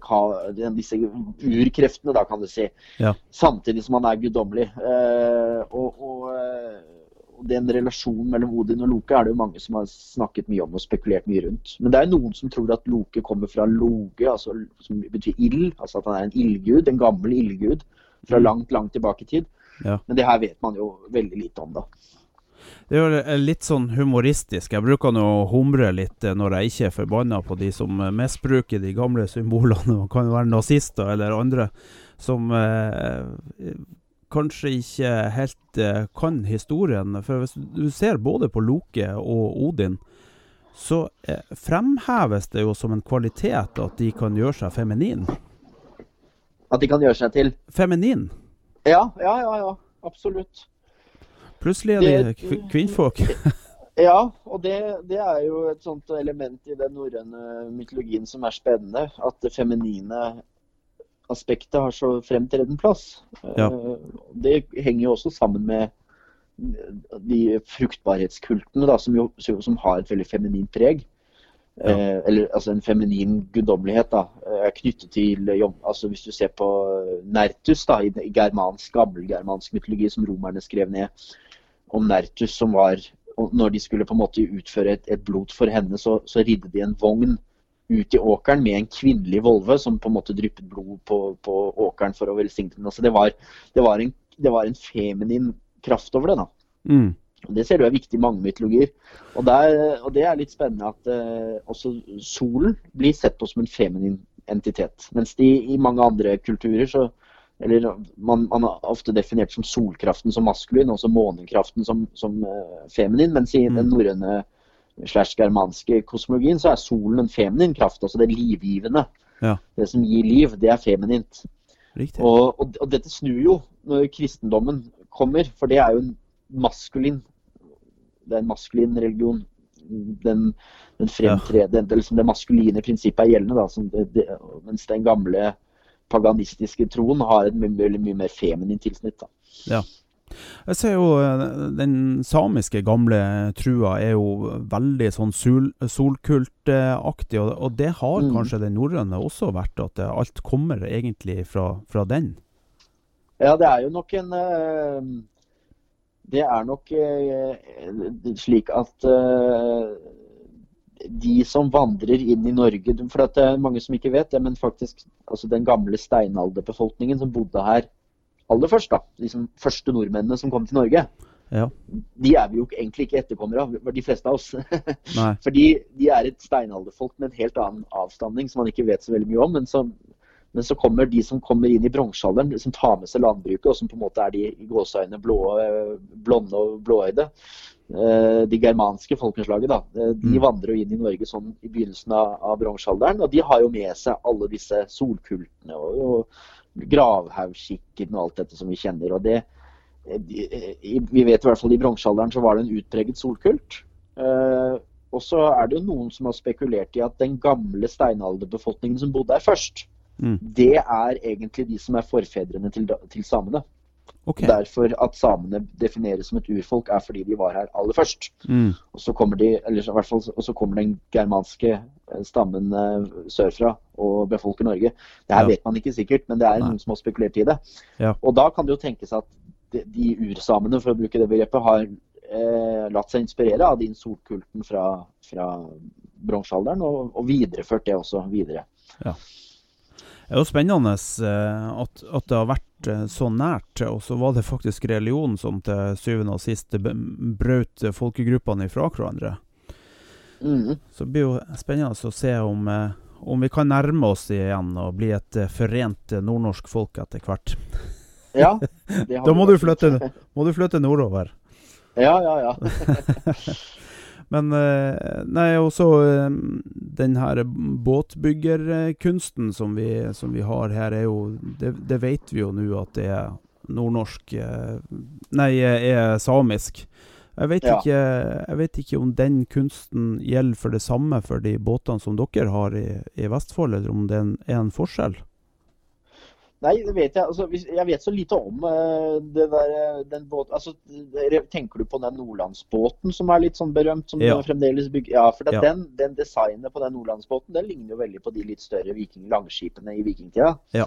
Disse urkreftene, da, kan du si. Ja. Samtidig som han er guddommelig. Eh, og, og eh, den relasjonen mellom Odin og Loke er det jo mange som har snakket mye om og spekulert mye rundt. Men det er noen som tror at Loke kommer fra Loge, altså, som betyr ild. Altså at han er en ildgud, en gammel ildgud fra mm. langt, langt tilbake i tid. Ja. Men det her vet man jo veldig lite om, da. Det er jo litt sånn humoristisk. Jeg bruker nå å humre litt eh, når jeg ikke er forbanna på de som eh, misbruker de gamle symbolene. Man kan være nazister eller andre som eh, kanskje ikke helt uh, kan historien. For hvis du ser både på Loke og Odin, så uh, fremheves det jo som en kvalitet at de kan gjøre seg feminin. At de kan gjøre seg til? Feminin. Ja, ja, ja. ja absolutt. Plutselig er de kvinnfolk. ja, og det, det, er jo et sånt element i den norrøne mytologien som er spennende. At det feminine aspektet har så fremtredende plass. Ja. Eh, det henger jo også sammen med de fruktbarhetskultene da, som, jo, som har et veldig feminint preg. Ja. Eh, eller altså en feminin guddommelighet da, er knyttet til altså Hvis du ser på Nertus da, i, germansk, gammelgermansk mytologi som romerne skrev ned om Nertus, som var Når de skulle på en måte utføre et, et blod for henne, så, så ridde de en vogn ut i åkeren med en kvinnelig volve som på en måte dryppet blod på, på åkeren for å velsigne den. Altså det, var, det, var en, det var en feminin kraft over det. da. Mm. Det ser du er viktig i mange mytologier. Og, der, og, det er litt spennende at uh, også solen blir sett på som en feminin entitet. Mens de i mange andre kulturer så eller man, man har ofte definert som solkraften som maskulin, og så månekraften som, som uh, feminin. Mens i mm. den norrøne slash germanske kosmologien, så er solen en feminin kraft. Altså det livgivende. Ja. Det som gir liv, det er feminint. Og, og, og, dette snur jo når kristendommen kommer, for det er jo en maskulin det er en maskulin religion. Den, den fremtredende, ja. liksom det maskuline prinsippet er gjeldende. Da, det, det, mens den gamle paganistiske troen har et mye, mye mer feminint tilsnitt. Da. Ja. Jeg ser jo eh, den samiske gamle trua er jo veldig sånn sol, solkultaktig, og, og, det har mm. kanskje den norrøne også vært, at alt kommer egentlig fra, fra, den? Ja, det er jo nok en eh, Det er nok eh, slik at de som vandrer inn i Norge For det er mange som ikke vet det, men faktisk altså den gamle steinalderbefolkningen som bodde her aller først, da, liksom første nordmennene som kom til Norge, ja. de er vi jo egentlig ikke etterkommere av, de fleste av oss. Fordi de er et steinalderfolk med en helt annen avstamning som man ikke vet så veldig mye om. Men så, men så kommer de som kommer inn i bronsealderen, som tar med seg landbruket, og som på en måte er de i gåseøyne blonde og blåøyde. Eh, de germanske folkeslaget, da, eh, de mm. vandrer jo inn i Norge sånn i begynnelsen av, av bronsealderen. Og de har jo med seg alle disse solkultene og, og gravhaugskikken og alt dette som vi kjenner. og det vi vet i hvert fall i bronsealderen så var det en utpreget solkult. Og så er det jo noen som har spekulert i at den gamle steinalderbefolkningen som bodde her først, mm. det er egentlig de som er forfedrene til, til samene. Okay. Derfor at samene defineres som et urfolk, er fordi de var her aller først. Mm. Og, så kommer de, eller i hvert fall, og så kommer den germanske eh, stammen uh, sørfra og befolker Norge. Det her ja. vet man ikke sikkert, men det er Nei. noen som har spekulert i det. Ja. Og da kan det jo tenkes at de, de ursamene, for å bruke det begrepet, har eh, latt seg inspirere av din solkulten fra, fra bronsealderen, og, og, videreført det også videre. Ja. Det er jo spennende eh, at, at, det har vært eh, så nært, og så var det faktisk religionen som til syvende og sist brøt folkegruppene ifra hverandre. Mm. Så det blir jo spennende å se om, eh, om vi kan nærme oss igjen og bli et forent nordnorsk folk etter hvert. Ja, da må du, flytte, må du flytte nordover. Ja, ja, ja. Men eh, nei, også eh, den her båtbyggerkunsten som vi, som vi har her, er jo Det, det vet vi jo nå at det er nordnorsk eh, Nei, er samisk. Jeg vet, ja. ikke, jeg vet, ikke, om den kunsten gjelder for det samme for de båtene som dere har i, i Vestfold, eller om det er en forskjell? Nei, det vet jeg. Altså, jeg vet så lite om uh, det der, eh, den båten altså, Tenker du på den nordlandsbåten som er litt sånn berømt? som ja. fremdeles bygger, ja, for ja. Den, den, designet på den nordlandsbåten den ligner jo veldig på de litt større viking, langskipene i vikingtida. Ja.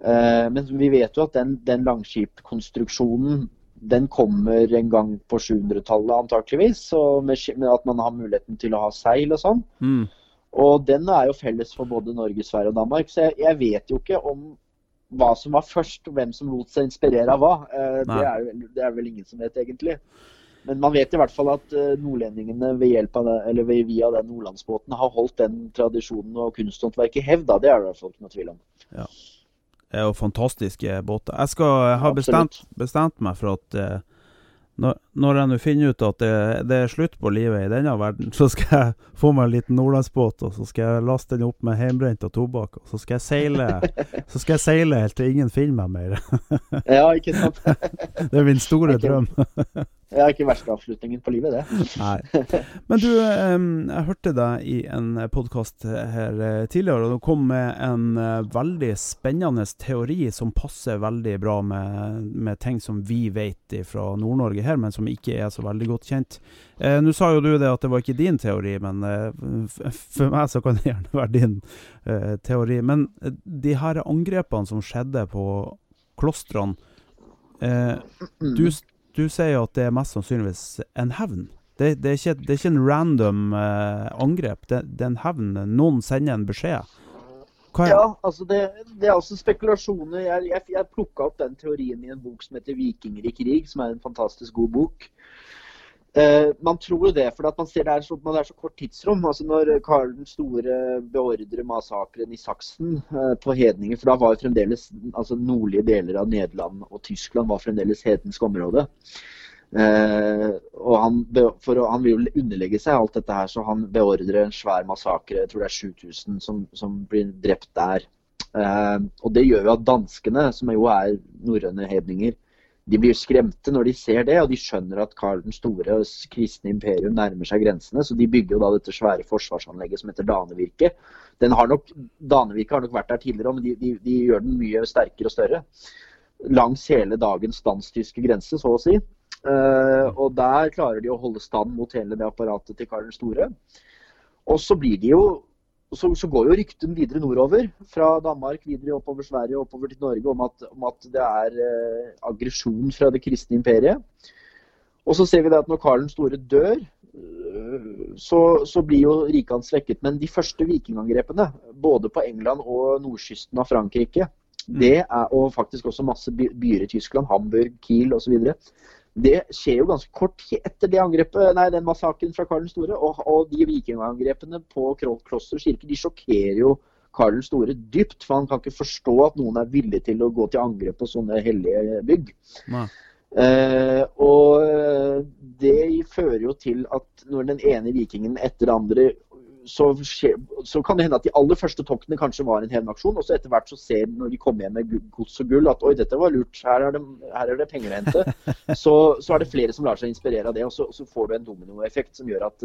Uh, men vi vet jo at den, den langskipkonstruksjonen den kommer en gang på 700-tallet antakeligvis. Med, at man har muligheten til å ha seil og sånn. Mm. Og den er jo felles for både Norge, Sverige og Danmark. Så jeg, jeg vet jo ikke om hva som var først, og hvem som lot seg inspirere av hva, eh, det er, det er, vel ingen som vet, egentlig. Men man vet i hvert fall at eh, nordlendingene ved hjelp av det, eller via den nordlandsbåten har holdt den tradisjonen og kunsthåndverket i hevd. Det er det i hvert fall ikke noe tvil om. Ja. Det er jo fantastiske båter. Jeg, skal, jeg har bestemt, bestemt, meg for at uh, når, når, jeg nå finner ut at det, det, er slutt på livet i denne verden, så skal jeg få meg en liten nordlandsbåt, og så skal jeg laste den opp med hjemmebrent og tobakk, og så skal jeg seile Så skal jeg seile helt til ingen finner meg mer. ja, ikke sant? det er min store drøm. Det er ikke verste avslutningen på livet, det. Nei. Men du, jeg hørte deg i en podkast her eh, tidligere, og du kom med en eh, veldig spennende teori som passer veldig bra med, med ting som vi vet fra Nord-Norge her, men som ikke er så veldig godt kjent. Eh, Nå sa jo du det at det var ikke din teori, men for meg så kan det gjerne være din teori. Men de her angrepene som skjedde på klostrene du du sier at det er mest sannsynligvis en hevn. Det, det, er, ikke, det er, ikke, en random eh, angrep. Det, det, er en hevn. Noen sender en beskjed. Ja, altså det, er også spekulasjoner. Jeg, jeg, jeg plukka opp den teorien i en bok som heter 'Vikinger i krig', som er en fantastisk god bok. Uh, man tror jo det, for man ser det er, så, det er så kort tidsrom. altså Når Karl den store beordrer massakren i Saksen uh, på hedninger For da var jo fremdeles altså nordlige deler av Nederland og Tyskland var fremdeles hedensk område. Uh, og han, for, han, vil jo underlegge seg alt dette her, så han beordrer en svær massakre. Jeg tror det er 7000 som, som blir drept der. og det gjør jo at danskene, som jo er norrøne hedninger, de blir skremte når de ser det, og de skjønner at Karl den store og kristne imperium nærmer seg grensene. Så de bygger jo da dette svære forsvarsanlegget som heter Danevirket. Den har nok, Danevirket har nok vært der tidligere, men de, de, de, gjør den mye sterkere og større. Langs hele dagens dansk-tyske grense, så å si. Uh, og der klarer de å holde stand mot hele det apparatet til Karl den store. Og så blir de jo så, så, går jo rykten videre nordover, fra Danmark videre oppover Sverige og oppover til Norge, om at, om at det er eh, aggresjon fra det kristne imperiet. Og så ser vi det at når Karl den store dør, eh, så, så, blir jo riket hans svekket. Men de første vikingangrepene, både på England og nordkysten av Frankrike, mm. det er, og faktisk også masse byer i Tyskland, Hamburg, Kiel osv., det skjer jo ganske kort etter det angrepet, nei, den massakren fra Karl den store. Og, og de vikingangrepene på Kloster kirke de sjokkerer jo Karl den store dypt. For han kan ikke forstå at noen er villig til å gå til angrep på sånne hellige bygg. Eh, og det fører jo til at når den ene vikingen etter den andre så, skje, så, kan det hende at de aller første toktene kanskje var en hevnaksjon. Og så etter hvert så ser når de kommer hjem med gods og gull at oi, dette var lurt, her er det, her er det penger å hente. Så, så, er det flere som lar seg inspirere av det, og så, så får du en dominoeffekt som gjør at,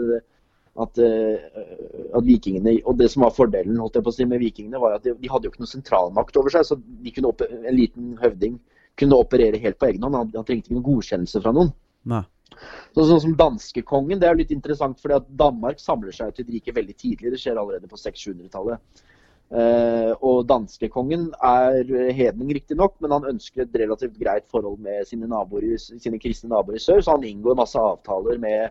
at, at, vikingene Og det som var fordelen holdt jeg på å si, med vikingene, var at de, de hadde jo ikke noe sentralmakt over seg. Så de kunne opp, en liten høvding kunne operere helt på egen hånd. Han, han trengte ikke noen godkjennelse fra noen. Nei. Så, sånn som danskekongen, det er litt interessant, fordi at Danmark samler seg til et rike veldig tidlig. Det skjer allerede på 600-700-tallet. Uh, og danskekongen er hedning, riktignok, men han ønsker et relativt greit forhold med sine, naboer, sine kristne naboer i sør, så han inngår masse avtaler med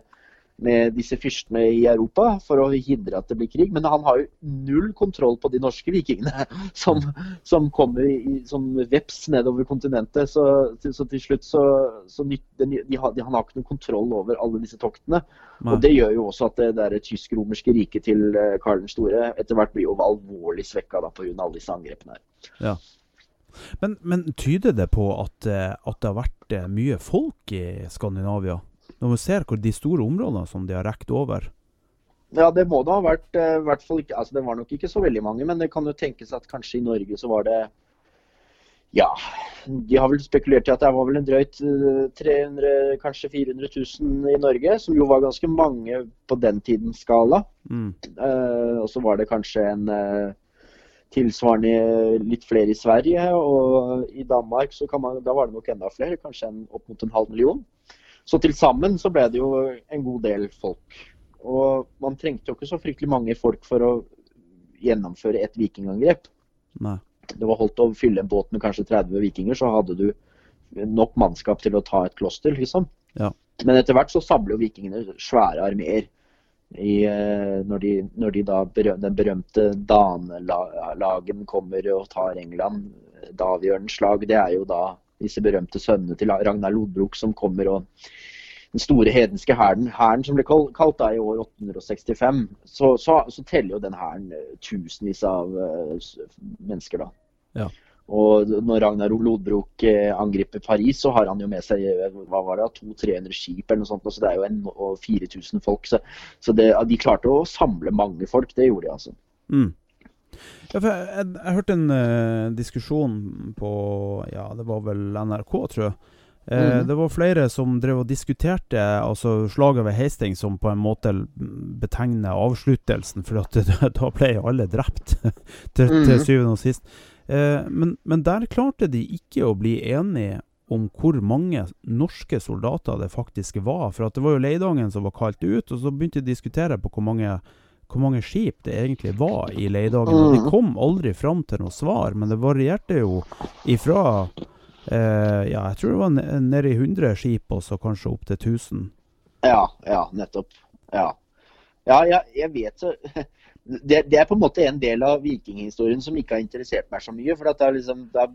med disse fyrstene i Europa for å hindre at det blir krig. Men han har jo null kontroll på de norske vikingene som, som kommer i, som veps nedover kontinentet. Så, så til slutt så, så de, de har, de, Han har ikke noen kontroll over alle disse toktene. Nei. Og Det gjør jo også at det, det tysk-romerske riket til eh, Karl den store etter hvert blir jo alvorlig svekka pga. alle disse angrepene her. Ja. Men, men, tyder det på at, eh, at det har vært eh, mye folk i Skandinavia? Når man ser hvor de store områdene som de har rekt over? Ja, det må det ha vært. Eh, I hvert fall ikke, altså Det var nok ikke så veldig mange, men det kan jo tenkes at kanskje i Norge så var det Ja, de har vel spekulert i at det var vel en drøyt 300 eh, kanskje 400 000 i Norge, som jo var ganske mange på den tidens skala. Mm. Uh, og så var det kanskje en uh, tilsvarende litt flere i Sverige, og i Danmark så kan man, da var det nok enda flere, kanskje en, opp mot en halv million. Så til sammen så ble det jo en god del folk. Og man trengte jo ikke så fryktelig mange folk for å gjennomføre et vikingangrep. Nei. Det var holdt å fylle en båt med kanskje 30 vikinger, så hadde du nok mannskap til å ta et kloster, liksom. Ja. Men etter hvert så samler jo vikingene svære armeer. I, eh, når, de, når de da berøm, den berømte Danelagen kommer og tar England, Davjørnens slag, det er jo da disse berømte sønnene til Ragnar Lodbrok som kommer, og den store hedenske hæren, som ble kalt da i år 865, så, så, så teller jo den hæren eh, tusenvis av uh, mennesker, da. Ja. Og når Ragnar Lodbrok eh, angriper Paris, så har han jo med seg hva var det, 200-300 skip eller noe sånt. Så det er jo en, og 4000 folk. Så, så det, de klarte å samle mange folk. Det gjorde de, altså. Mm. Ja, jeg, jeg, jeg, hørte en uh, diskusjon på Ja, det var vel NRK, tror jeg. Uh, mm. Det var flere som drev og diskuterte altså slaget ved Hastings som på en måte betegner avsluttelsen, for at da ble alle drept til, mm. til syvende og sist. Uh, men, men, der klarte de ikke å bli enige om hvor mange norske soldater det faktisk var. For at det var jo Leidangen som var kalt ut, og så begynte de å diskutere på hvor mange hvor mange skip det egentlig var i Leidagen. Mm. de kom aldri fram til noe svar, men det varierte jo ifra eh, Ja, jeg tror det var nede i 100 skip, og så kanskje opp til 1000. Ja, ja, nettopp. Ja. Ja, jeg, jeg vet så det, det, er på en måte en del av vikinghistorien som ikke har interessert meg så mye. For det er, liksom, det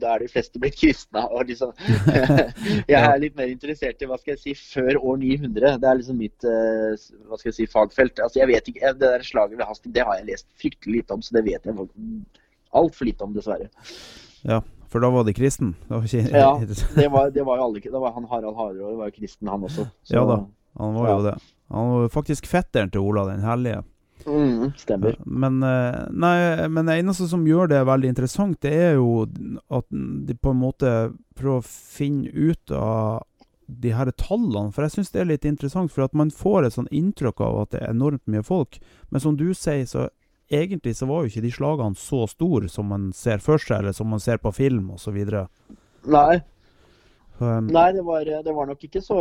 da er de fleste blitt kristne. og liksom, Jeg er litt mer interessert i hva skal jeg si, før år 900. Det er liksom mitt eh, hva skal jeg si, fagfelt. Altså, jeg vet ikke, Det der slaget ved Hasting det har jeg lest fryktelig lite om, så det vet jeg altfor lite om, dessverre. Ja, for da var de kristen? Var ikke... ja, det var, det var, jo alle da var han Harald Hardråd var jo kristen, han også. Så, ja da, han var jo det. Han var faktisk fetteren til Ola den hellige. Mm, stemmer. Men, eh, nei, men det eneste som gjør det veldig interessant, det er jo at de på en måte prøver å finne ut av de her tallene. For jeg syns det er litt interessant, for at man får et sånn inntrykk av at det er enormt mye folk. Men som du sier, så egentlig så var jo ikke de slagene så store som man ser for seg, eller som man ser på film osv. Nei. Um, Nei, det var, det var, nok ikke så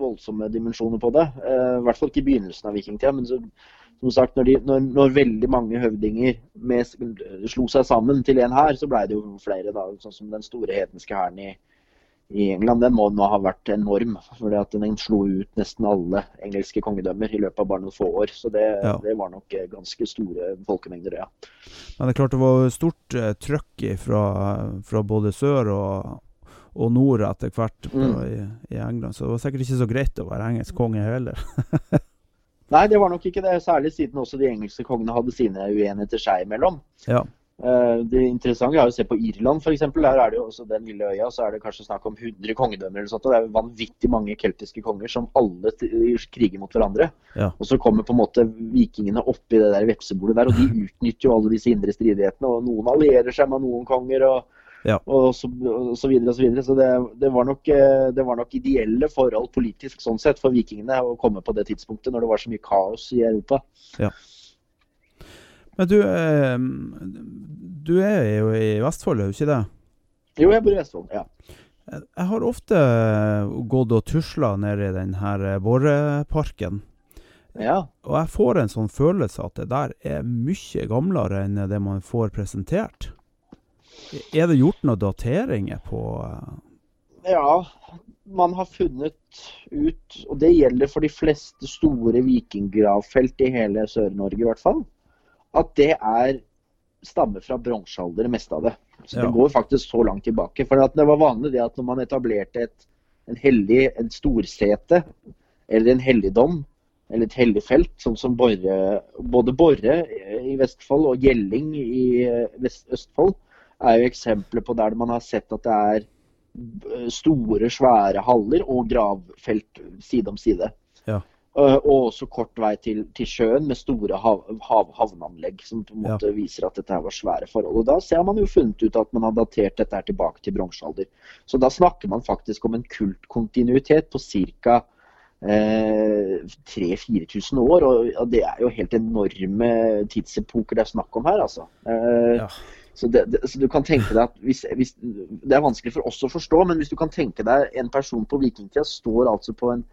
voldsomme dimensjoner på det. Uh, I hvert fall ikke i begynnelsen av vikingtida. Men så som sagt, når, de, når, når veldig mange høvdinger med, slo seg sammen til en hær, så ble det jo flere. da, Sånn som den store hedenske hæren i, i, England. Den må nå ha vært enorm. at Den slo ut nesten alle engelske kongedømmer i løpet av bare noen få år. Så det, ja. det var nok eh, ganske store folkemengder, ja. Men det er klart det var stort uh, trøkk fra, fra både sør og og nord etter hvert mm. i, i, England. Så det var sikkert ikke så greit å være engelsk konge heller. Nei, det var nok ikke det. Særlig siden også de engelske kongene hadde sine uenigheter seg imellom. Ja. Eh, Det interessante er å se på Irland f.eks. Der er det jo også den lille øya, så er det kanskje snakk om 100 kongedømmer eller sånt. Og det er vanvittig mange keltiske konger som alle kriger mot hverandre. Ja. Og så kommer på en måte vikingene oppi det der vepsebordet der, og de utnytter jo alle disse indre stridighetene. Og noen allierer seg med noen konger, og, Ja. og, så, og så videre og så videre. Så det, det, var nok, eh, det var nok ideelle forhold politisk sånn sett for vikingene å komme på det tidspunktet når det var så mye kaos i Europa. Men du, eh, du er jo i Vestfold, er du ikke det? Jo, jeg bor i Vestfold, ja. Jeg har ofte gått og tusla ned i denne Våreparken. eh, ja. Og jeg får en sånn følelse at det der er mye gamlere enn det man får presentert. Er det gjort noen dateringer på eh, Ja, man har funnet ut, og det gjelder for de fleste store vikinggravfelt i hele Sør-Norge i hvert fall, at det er stammer fra bronsealder, det meste av det. Så Ja. det går faktisk så langt tilbake. For det var vanlig det at når man etablerte et, en hellig, en storsete, eller en helligdom, eller et hellig felt, sånn som Borre, både Borre i Vestfold og Gjelling i eh, Vest Østfold, er jo eksempler på der man har sett at det er eh, store, svære haller og gravfelt side om side. Ja. Eh, Og også kort vei til, til sjøen med store hav, hav, havneanlegg som på en Ja. viser at dette her var svære forhold. Og Da ser man jo funnet ut at man har datert dette her tilbake til bronsealder. Så da snakker man faktisk om en kultkontinuitet på ca. Eh, 3000-4000 år. Og og det er jo helt enorme tidsepoker det er snakk om her, altså. Eh, Ja. Så, det, det, så du kan tenke deg at hvis, hvis, Det er vanskelig for oss å forstå, men hvis du kan tenke deg en person på vikingtida står altså på en,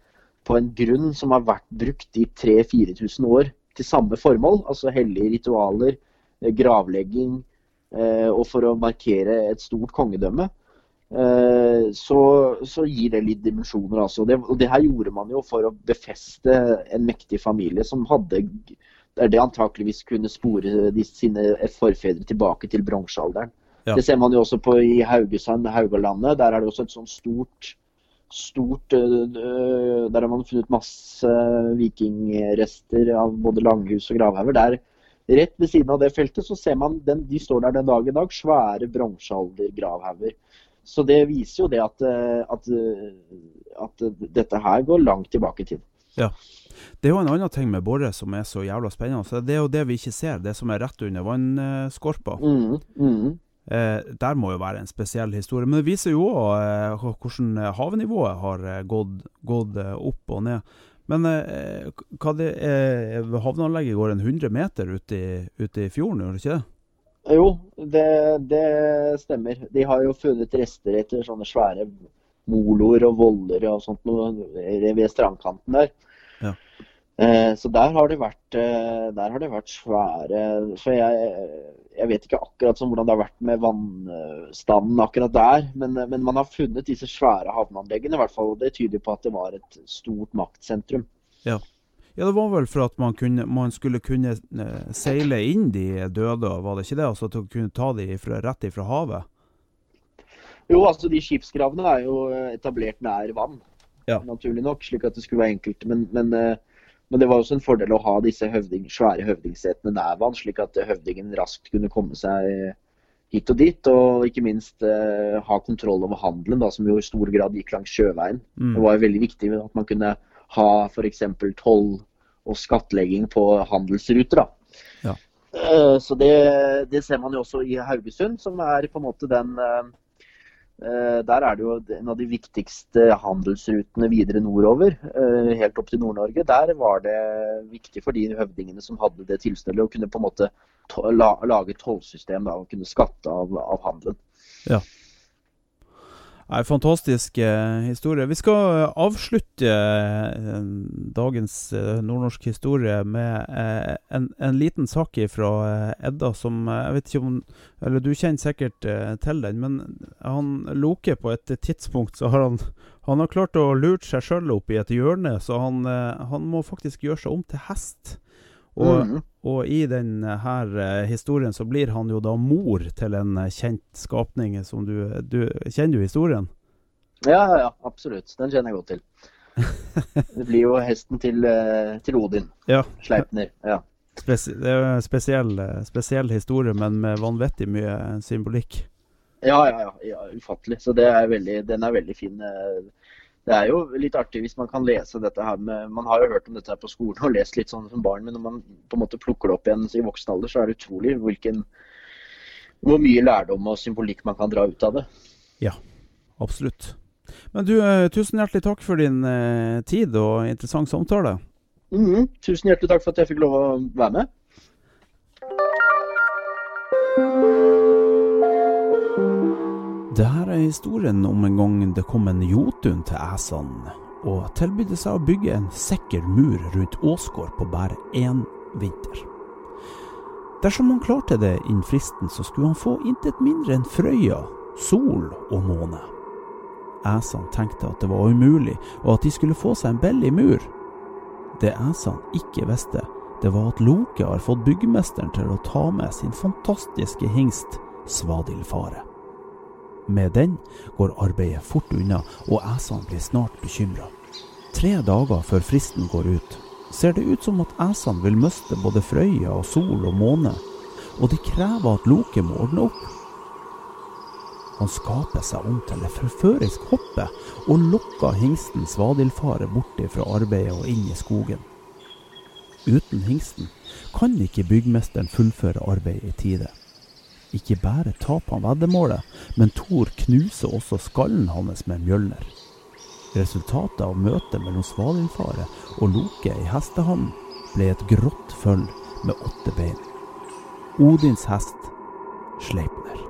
på en grunn som har vært brukt i 3000-4000 år til samme formål, altså hellige ritualer, eh, gravlegging eh, og for å markere et stort kongedømme, eh, så, så gir det litt dimensjoner. Altså. Det, og det her gjorde man jo for å befeste en mektig familie som hadde der det antakeligvis kunne spore de, sine forfedre tilbake til bronsealderen. Ja. Det ser man jo også på i Haugesand, Haugalandet. Der er det også et sånt stort stort øh, Der har man funnet masse vikingrester av både langhus og gravhauger. Der, rett ved siden av det feltet så ser man den, de står der den dag i dag, svære bronsealdergravhauger. Så det viser jo det at, at, at dette her går langt tilbake i tid. Det er jo en annen ting med Borre som er så jævla spennende. Så det er jo det vi ikke ser, det som er rett under vannskorpa. Mm, mm. Eh, der må jo være en spesiell historie. Men det viser jo òg eh, hvordan havnivået har eh, gått, gått eh, opp og ned. Men eh, hva det er, havneanlegget går en 100 meter ute i, ut i fjorden, gjør det ikke det? Jo, det, det stemmer. De har jo funnet rester etter sånne svære moloer og voller og sånt noe ved strandkanten der. Ja. Eh, Så der har det vært, eh, der har det vært svære Så jeg, jeg vet ikke akkurat hvordan det har vært med vannstanden akkurat der, men, men man har funnet disse svære havneanleggene i hvert fall. og Det tyder på at det var et stort maktsentrum. Ja, det var vel for at man, kunne, man skulle kunne eh, seile inn de døde, var det ikke det? Altså at man kunne ta de fra, rett ifra havet? Jo, altså de skipsgravene er jo etablert nær vann, Ja. naturlig nok, slik at det skulle være enkelt. Men, men, eh, men det var også en fordel å ha disse høvding, svære høvdingsetene nær vann, slik at høvdingen raskt kunne komme seg hit og dit. Og ikke minst eh, ha kontroll over handelen, da, som jo i stor grad gikk langs sjøveien. Mm. Det var jo veldig viktig at man kunne ha f.eks. toll og skattlegging på handelsruter. da. Ja. Eh, Så det, det ser man jo også i Haugesund, som er på en måte den eh, eh, Der er det jo en av de viktigste handelsrutene videre nordover, eh, helt opp til Nord-Norge. Der var det viktig for de høvdingene som hadde det tilstellet, å kunne på en måte lage tollsystem og kunne skatte av, av handelen. Nei, fantastisk eh, historie. Vi skal eh, avslutte eh, dagens nordnorsk historie med en, en liten sak fra Edda som Jeg vet ikke om Eller du kjenner sikkert til den, men han Loke på et tidspunkt så har han Han har klart å lure seg sjøl opp i et hjørne, så han, han må faktisk gjøre seg om til hest. Og, Mhm. og i denne eh, historien så blir han jo da mor til en eh, kjent skapning som du, du Kjenner du historien? Ja, ja, ja, absolutt. Den kjenner jeg godt til. Det blir jo hesten til, eh, til Odin. Ja. Sleipner. Ja. Spes det er en spesiell, spesiell historie, men med vanvittig mye symbolikk. Ja, ja, ja, ja, ufattelig. Så det er veldig, den er veldig fin. Det er jo litt artig hvis man kan lese dette her med Man har jo hørt om dette her på skolen og lest litt sånn som barn, men når man på en måte plukker det opp igjen i voksen alder, så er det utrolig hvilken, hvor mye lærdom og symbolikk man kan dra ut av det. Ja, absolutt. Men du, tusen hjertelig takk for din eh, tid og interessant samtale. Mm -hmm. Tusen hjertelig takk for at jeg fikk lov å være med. Det her er historien om en gang det kom en jotun til Æsan og tilbød seg å bygge en sikker mur rundt Åsgård på bare én vinter. Dersom han klarte det innen fristen, så skulle han få intet mindre enn Frøya, sol og måne. Æsan tenkte at det var umulig, og at de skulle få seg en billig mur. Det Æsan ikke visste, det var at Loke har fått byggmesteren til å ta med sin fantastiske hingst Svadilfare. Med den går arbeidet fort unna, og æsene blir snart bekymra. Tre dager før fristen går ut, ser det ut som at æsene vil miste både Frøya og sol og måne, og de krever at Loke må ordne opp. Han skaper seg om til et forførisk hoppe og lokker hingsten Svadilfare bort fra arbeidet og inn i skogen. Uten hingsten kan ikke byggmesteren fullføre arbeidet i tide. Ikke bare taper han veddemålet, men Thor knuser også skallen hans med Mjølner. Resultatet av møtet mellom Svalindfare og Loke i hestehavn ble et grått føll med åtte bein. Odins hest Sleipner.